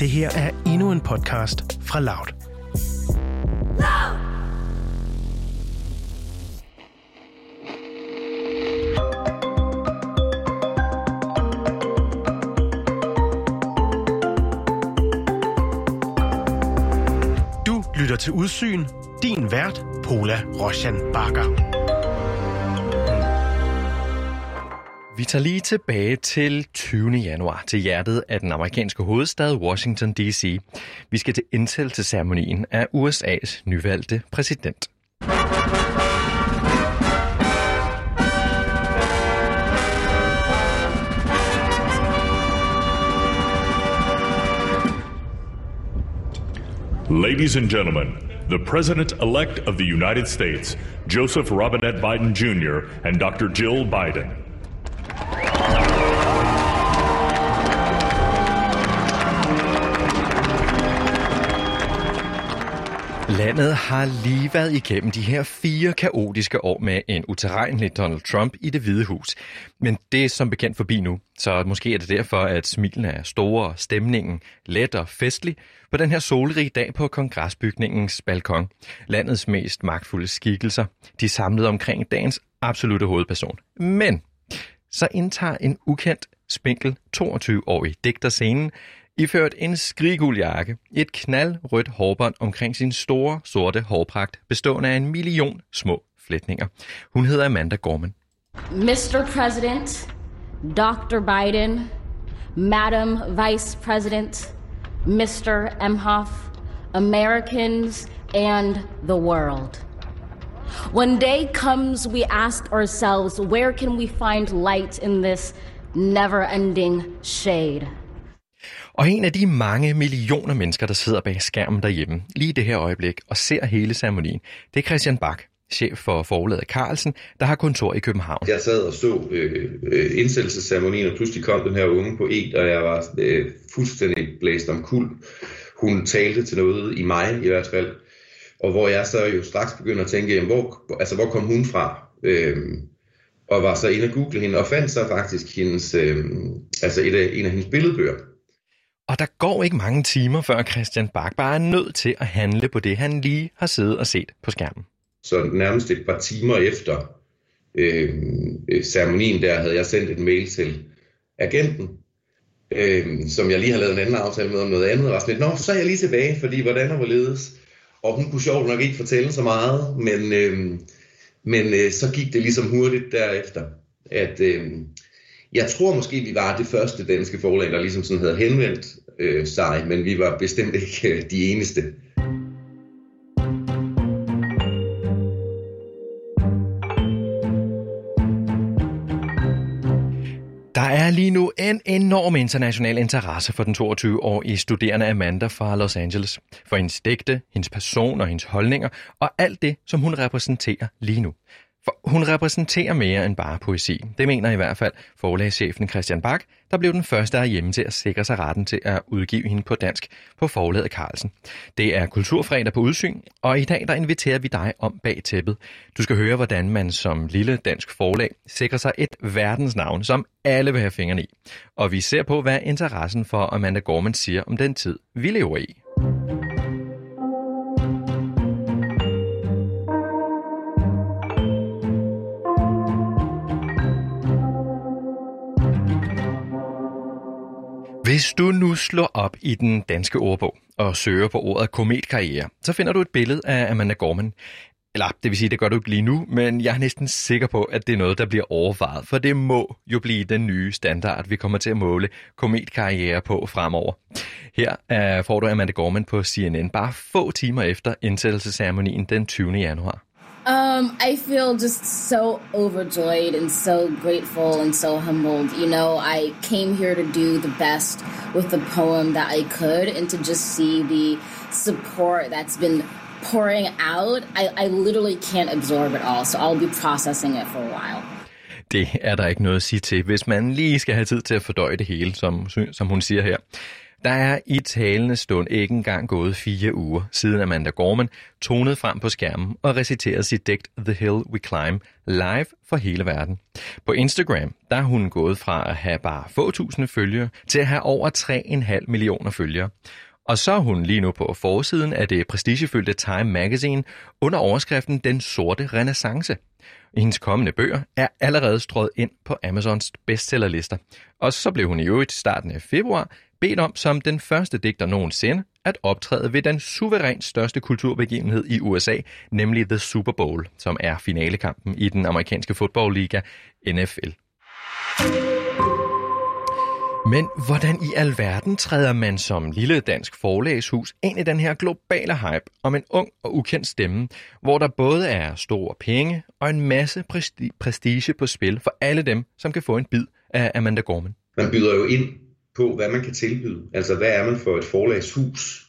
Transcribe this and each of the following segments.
Det her er endnu en podcast fra Loud. Du lytter til Udsyn. Din vært, Pola Roshan Bakker. Vi tager lige tilbage til 20. januar til hjertet af den amerikanske hovedstad Washington D.C. Vi skal til indsættelse til ceremonien af USA's nyvalgte præsident. Ladies and gentlemen, the President elect of the United States, Joseph Robinette Biden Jr., and Dr. Jill Biden. Landet har lige været igennem de her fire kaotiske år med en uterrenelig Donald Trump i det hvide hus. Men det er som bekendt forbi nu, så måske er det derfor, at smilene er store, stemningen let og festlig på den her solrige dag på kongresbygningens balkon. Landets mest magtfulde skikkelser, de er samlet omkring dagens absolute hovedperson. Men så indtager en ukendt, spinkel 22-årig digter scenen, iført en skrigul jakke, et knaldrødt hårbånd omkring sin store, sorte hårpragt, bestående af en million små flætninger. Hun hedder Amanda Gorman. Mr. President, Dr. Biden, Madam Vice President, Mr. Emhoff, Americans, and the world. When day comes, we ask ourselves, where can we find light in this never ending shade? Og en af de mange millioner mennesker, der sidder bag skærmen derhjemme, lige i det her øjeblik, og ser hele ceremonien, det er Christian Bak, chef for forlaget Carlsen, der har kontor i København. Jeg sad og så øh, øh, indsættelsesceremonien, og pludselig kom den her unge poet, og jeg var øh, fuldstændig blæst om kul. Hun talte til noget i mig i hvert fald, og hvor jeg så jo straks begynder at tænke, jamen, hvor, altså, hvor kom hun fra? Øh, og var så inde og google hende, og fandt så faktisk hendes, øh, altså et af, en af hendes billedbøger. Og der går ikke mange timer, før Christian Bach bare er nødt til at handle på det, han lige har siddet og set på skærmen. Så nærmest et par timer efter øh, øh ceremonien der, havde jeg sendt en mail til agenten, øh, som jeg lige har lavet en anden aftale med om noget andet, og var sådan lidt, nå, så er jeg lige tilbage, fordi hvordan og hvorledes. Og hun kunne sjovt nok ikke fortælle så meget, men, øh, men øh, så gik det ligesom hurtigt derefter, at øh, jeg tror måske, vi var det første danske forlag, der ligesom sådan havde henvendt øh, sig, men vi var bestemt ikke øh, de eneste. Der er lige nu en enorm international interesse for den 22-årige studerende Amanda fra Los Angeles. For hendes digte, hendes person og hendes holdninger, og alt det, som hun repræsenterer lige nu. For hun repræsenterer mere end bare poesi. Det mener i hvert fald forlagschefen Christian Bak, der blev den første af hjemme til at sikre sig retten til at udgive hende på dansk på forlaget Carlsen. Det er Kulturfredag på udsyn, og i dag der inviterer vi dig om bag tæppet. Du skal høre, hvordan man som lille dansk forlag sikrer sig et verdensnavn, som alle vil have fingrene i. Og vi ser på, hvad interessen for Amanda Gorman siger om den tid, vi lever i. Hvis du nu slår op i den danske ordbog og søger på ordet kometkarriere, så finder du et billede af Amanda Gorman. Eller det vil sige, det gør du ikke lige nu, men jeg er næsten sikker på, at det er noget, der bliver overvejet, for det må jo blive den nye standard, vi kommer til at måle kometkarriere på fremover. Her øh, får du Amanda Gorman på CNN bare få timer efter indsættelsesceremonien den 20. januar. Um, I feel just so overjoyed and so grateful and so humbled. You know, I came here to do the best with the poem that I could and to just see the support that's been pouring out. I, I literally can't absorb it all, so I'll be processing it for a while. Det er der ikke noget at sige til, hvis man lige skal have tid til at fordøje det hele, som, som hun siger her. Der er i talende stund ikke engang gået fire uger, siden Amanda Gorman tonede frem på skærmen og reciterede sit digt The Hill We Climb live for hele verden. På Instagram der er hun gået fra at have bare få tusinde følgere til at have over 3,5 millioner følgere. Og så er hun lige nu på forsiden af det prestigefyldte Time Magazine under overskriften Den Sorte Renaissance. Hendes kommende bøger er allerede strøget ind på Amazons bestsellerlister. Og så blev hun i øvrigt starten af februar bedt om som den første digter nogensinde at optræde ved den suverænt største kulturbegivenhed i USA, nemlig The Super Bowl, som er finalekampen i den amerikanske fodboldliga NFL. Men hvordan i alverden træder man som lille dansk forlægshus ind i den her globale hype om en ung og ukendt stemme, hvor der både er store penge og en masse prestige på spil for alle dem, som kan få en bid af Amanda Gorman? Man byder jo ind på, hvad man kan tilbyde. Altså, hvad er man for et forlagshus?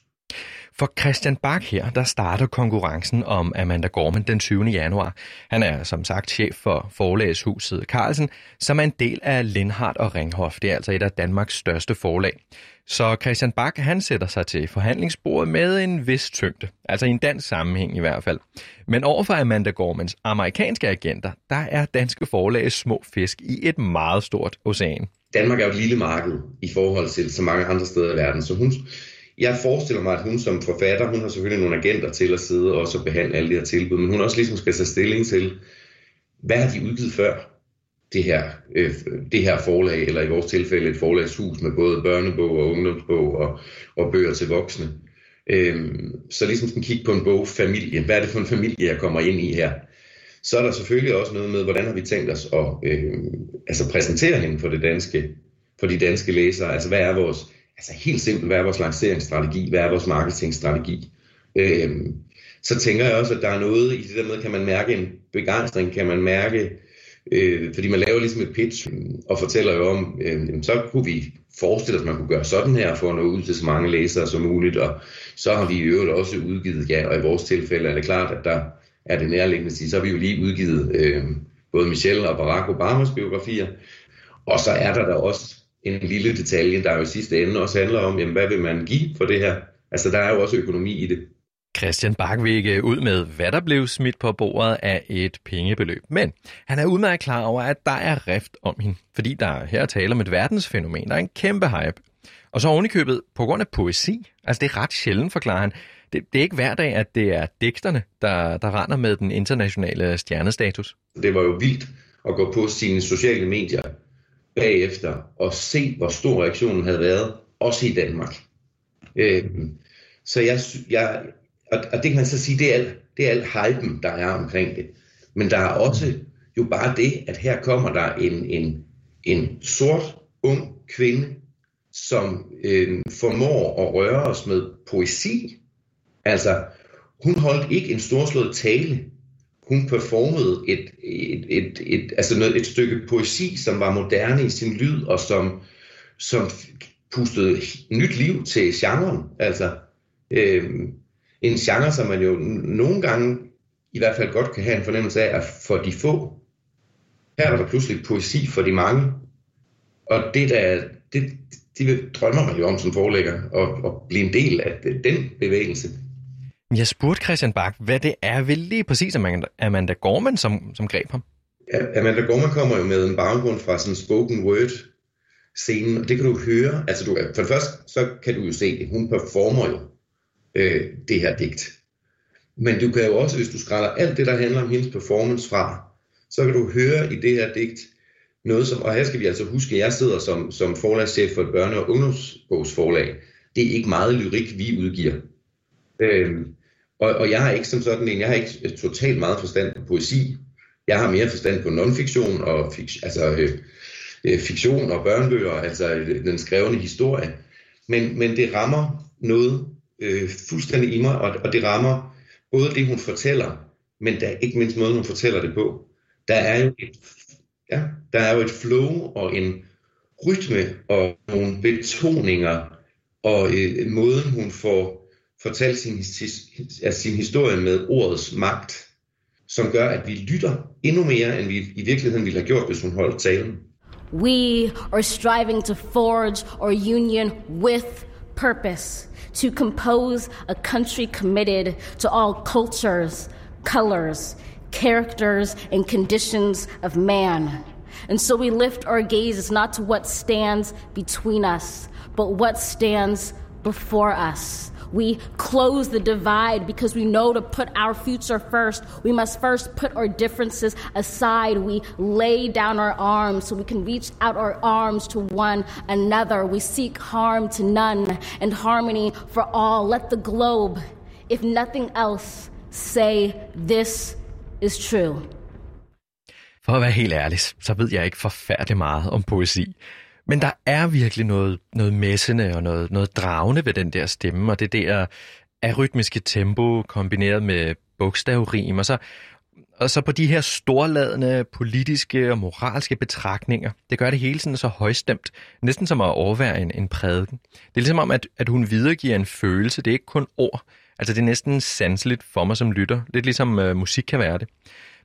For Christian Bak her, der starter konkurrencen om Amanda Gorman den 20. januar. Han er som sagt chef for forlagshuset Carlsen, som er en del af Lindhardt og Ringhof. Det er altså et af Danmarks største forlag. Så Christian Bak han sætter sig til forhandlingsbordet med en vis tyngde, altså i en dansk sammenhæng i hvert fald. Men overfor Amanda Gormans amerikanske agenter, der er danske forlag små fisk i et meget stort ocean. Danmark er jo et lille marked i forhold til så mange andre steder i verden, så hun, jeg forestiller mig, at hun som forfatter, hun har selvfølgelig nogle agenter til at sidde og så behandle alle de her tilbud, men hun også ligesom skal tage stilling til, hvad har de udgivet før det her, øh, det her forlag, eller i vores tilfælde et forlagshus med både børnebog og ungdomsbog og, og bøger til voksne. Øh, så ligesom skal kigge på en bog, familie. Hvad er det for en familie, jeg kommer ind i her? Så er der selvfølgelig også noget med, hvordan har vi tænkt os at øh, altså præsentere hende for, det danske, for de danske læsere. Altså hvad er vores, altså helt simpelt, hvad er vores lanceringsstrategi, hvad er vores marketingstrategi. Øh, så tænker jeg også, at der er noget i det der med, kan man mærke en begejstring, kan man mærke, øh, fordi man laver ligesom et pitch og fortæller jo om, øh, så kunne vi forestille os, at man kunne gøre sådan her for at nå ud til så mange læsere som muligt, og så har vi i øvrigt også udgivet, ja, og i vores tilfælde er det klart, at der er det nærliggende at sige, så har vi jo lige udgivet øh, både Michelle og Barack Obamas biografier, og så er der da også en lille detalje, der jo i sidste ende også handler om, jamen, hvad vil man give for det her? Altså, der er jo også økonomi i det. Christian Bak vil ikke ud med, hvad der blev smidt på bordet af et pengebeløb. Men han er udmærket klar over, at der er rift om hende, fordi der her taler om et verdensfænomen, der er en kæmpe hype. Og så ovenikøbet på grund af poesi. Altså det er ret sjældent, forklarer han. Det, det er ikke hver dag, at det er digterne, der, der render med den internationale stjernestatus. Det var jo vildt at gå på sine sociale medier bagefter og se, hvor stor reaktionen havde været, også i Danmark. Øh, så jeg, jeg og, og det kan man så sige, det er alt, det er alt hypen, der er omkring det. Men der er også jo bare det, at her kommer der en, en, en sort, ung kvinde, som øh, formår at røre os med poesi. Altså, hun holdt ikke en storslået tale. Hun performede et, et, et, et, altså noget, et stykke poesi, som var moderne i sin lyd, og som, som pustede nyt liv til genren. Altså, øh, en genre, som man jo nogle gange i hvert fald godt kan have en fornemmelse af, at for de få, her var der pludselig poesi for de mange. Og det, der, det, det drømmer man jo om som forlægger, at, at blive en del af den bevægelse. Jeg spurgte Christian Bak, hvad det er ved lige præcis Amanda, Amanda Gorman, som, som greb ham. Amanda Gorman kommer jo med en baggrund fra sådan spoken word scenen, og det kan du høre. Altså du, for det første, så kan du jo se at Hun performer jo øh, det her digt. Men du kan jo også, hvis du skræller alt det, der handler om hendes performance fra, så kan du høre i det her digt noget som, og her skal vi altså huske, at jeg sidder som, som forlagschef for et børne- og ungdomsbogsforlag. Det er ikke meget lyrik, vi udgiver. Øhm, og, og jeg har ikke som sådan en, jeg har ikke øh, totalt meget forstand på poesi. Jeg har mere forstand på nonfiktion og fik, altså, øh, øh, fiktion og børnebøger, altså øh, den skrevne historie. Men, men det rammer noget øh, fuldstændig i mig, og, og det rammer både det, hun fortæller, men der er ikke mindst måden, hun fortæller det på. Der er jo et, ja, der er jo et flow og en rytme og nogle betoninger, og øh, måden, hun får fortalt sin, sin historie med ordets magt, som gør, at vi lytter endnu mere, end vi i virkeligheden ville have gjort, hvis hun holdt talen. We are striving to forge our union with purpose to compose a country committed to all cultures, colors, characters, and conditions of man. And so we lift our gazes not to what stands between us, but what stands before us. We close the divide because we know to put our future first. We must first put our differences aside. We lay down our arms so we can reach out our arms to one another. We seek harm to none and harmony for all. Let the globe, if nothing else, say this is true. For at være helt ærlig, så ved jeg ikke forfærdeligt meget om poesi. Men der er virkelig noget, noget messende og noget, noget dragende ved den der stemme, og det der arytmiske tempo kombineret med bogstavrim, og så, og så på de her storladende politiske og moralske betragtninger. Det gør det hele sådan så højstemt, næsten som at overvære en, en prædiken. Det er ligesom om, at, at hun videregiver en følelse, det er ikke kun ord. Altså det er næsten sanseligt for mig som lytter, lidt ligesom øh, musik kan være det.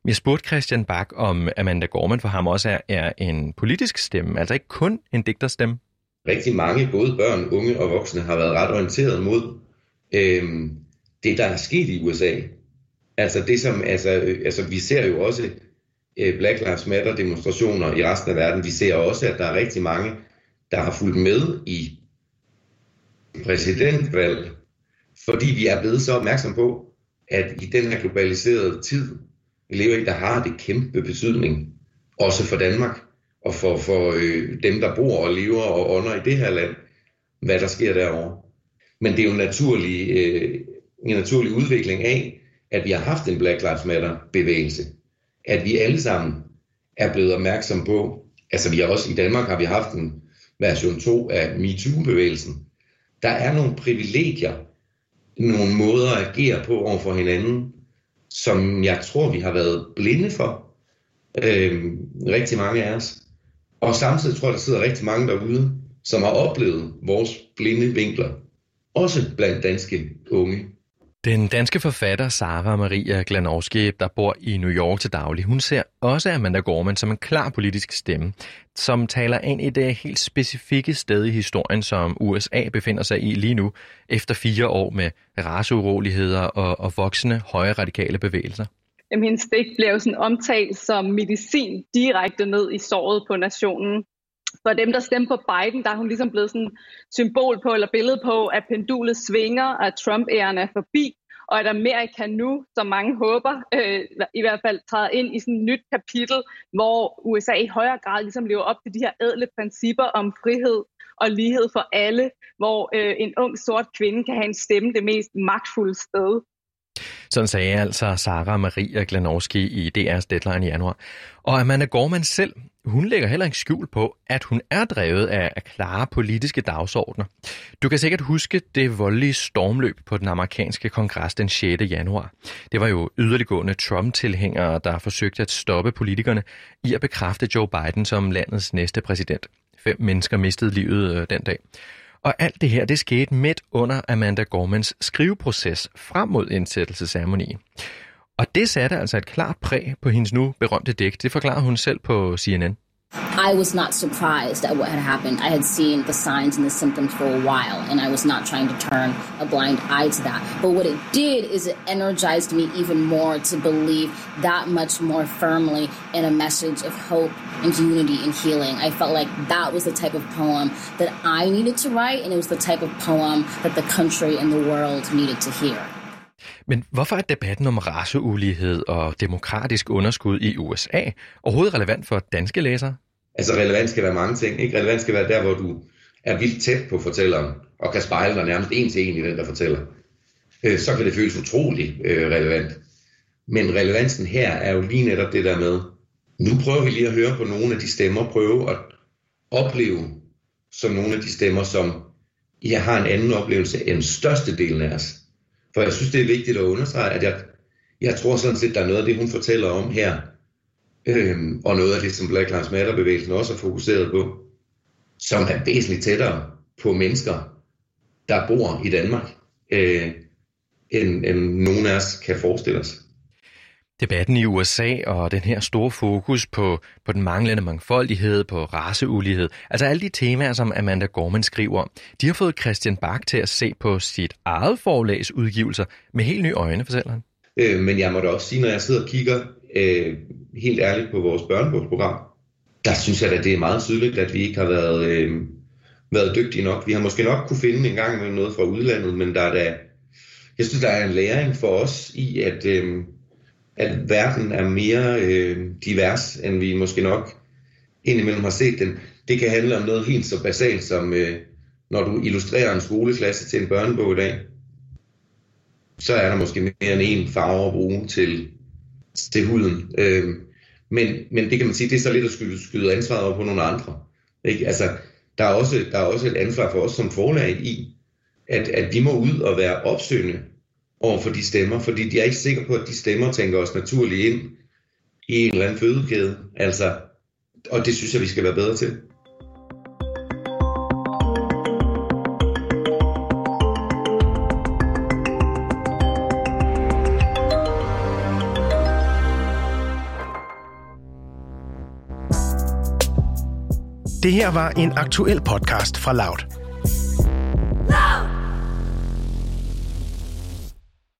Jeg spurgte Christian Bak, om Amanda Gorman for ham også er, er en politisk stemme, altså ikke kun en digterstemme. Rigtig mange, både børn, unge og voksne, har været ret orienteret mod øh, det, der er sket i USA. Altså det som, altså, øh, altså vi ser jo også øh, Black Lives Matter demonstrationer i resten af verden. Vi ser også, at der er rigtig mange, der har fulgt med i præsidentvalg, fordi vi er blevet så opmærksom på, at i den her globaliserede tid, elever i, der har det kæmpe betydning, også for Danmark, og for, for øh, dem, der bor og lever og ånder i det her land, hvad der sker derovre. Men det er jo en naturlig, øh, en naturlig udvikling af, at vi har haft en Black Lives Matter bevægelse. At vi alle sammen er blevet opmærksom på, altså vi har også i Danmark har vi haft en version 2 af MeToo-bevægelsen. Der er nogle privilegier, nogle måder at agere på over for hinanden, som jeg tror, vi har været blinde for. Øh, rigtig mange af os. Og samtidig tror jeg, der sidder rigtig mange derude, som har oplevet vores blinde vinkler. Også blandt danske unge. Den danske forfatter Sara Maria Glanowski, der bor i New York til daglig, hun ser også Amanda Gorman som en klar politisk stemme, som taler ind i det helt specifikke sted i historien, som USA befinder sig i lige nu, efter fire år med raceuroligheder og, og voksende højre radikale bevægelser. Jamen, hendes digt blev sådan omtalt som medicin direkte ned i såret på nationen. For dem, der stemte på Biden, der er hun ligesom blevet sådan symbol på, eller billede på, at pendulet svinger, at Trump-æren er forbi, og at Amerika nu, som mange håber, øh, i hvert fald træder ind i sådan et nyt kapitel, hvor USA i højere grad ligesom lever op til de her ædle principper om frihed og lighed for alle, hvor øh, en ung sort kvinde kan have en stemme det mest magtfulde sted. Sådan sagde altså Sara Maria Glanowski i DR's Deadline i januar. Og Amanda Gorman selv, hun lægger heller ikke skjul på, at hun er drevet af, af klare politiske dagsordner. Du kan sikkert huske det voldelige stormløb på den amerikanske kongres den 6. januar. Det var jo yderliggående Trump-tilhængere, der forsøgte at stoppe politikerne i at bekræfte Joe Biden som landets næste præsident. Fem mennesker mistede livet øh, den dag. Og alt det her, det skete midt under Amanda Gormans skriveproces frem mod indsættelsesceremonien. Og det satte altså et klart præg på hendes nu berømte digt. Det hun selv på CNN. I was not surprised at what had happened. I had seen the signs and the symptoms for a while, and I was not trying to turn a blind eye to that. But what it did is it energized me even more to believe that much more firmly in a message of hope and unity and healing. I felt like that was the type of poem that I needed to write, and it was the type of poem that the country and the world needed to hear. Men hvorfor er debatten om raceulighed og demokratisk underskud i USA overhovedet relevant for danske læsere? Altså relevant skal være mange ting. Ikke? Relevant skal være der, hvor du er vildt tæt på fortælleren, og kan spejle dig nærmest en til en i den, der fortæller. Øh, så kan det føles utrolig øh, relevant. Men relevansen her er jo lige netop det der med, nu prøver vi lige at høre på nogle af de stemmer, prøve at opleve som nogle af de stemmer, som jeg har en anden oplevelse end størstedelen af os. For jeg synes, det er vigtigt at understrege, at jeg, jeg tror sådan set, der er noget af det, hun fortæller om her, øhm, og noget af det, som Black Lives Matter-bevægelsen også har fokuseret på, som er væsentligt tættere på mennesker, der bor i Danmark, øh, end, end nogen af os kan forestille os. Debatten i USA og den her store fokus på, på den manglende mangfoldighed, på raceulighed, altså alle de temaer, som Amanda Gorman skriver om, de har fået Christian Bach til at se på sit eget forlags udgivelser med helt nye øjne, fortæller han. Øh, men jeg må da også sige, når jeg sidder og kigger øh, helt ærligt på vores børnebogsprogram, der synes jeg at det er meget tydeligt, at vi ikke har været, øh, været dygtige nok. Vi har måske nok kunne finde en gang med noget fra udlandet, men der er da, jeg synes, der er en læring for os i, at, øh, at verden er mere øh, divers, end vi måske nok indimellem har set den. Det kan handle om noget helt så basalt som, øh, når du illustrerer en skoleklasse til en børnebog i dag, så er der måske mere end en farve at bruge til, til huden. Øh, men, men det kan man sige, det er så lidt at skyde, skyde ansvaret over på nogle andre. Ikke? Altså, der, er også, der er også et ansvar for os som forlag i, at, at vi må ud og være opsøgende over for de stemmer, fordi de er ikke sikre på, at de stemmer tænker os naturligt ind i en eller anden fødekæde. Altså, og det synes jeg, vi skal være bedre til. Det her var en aktuel podcast fra Loud.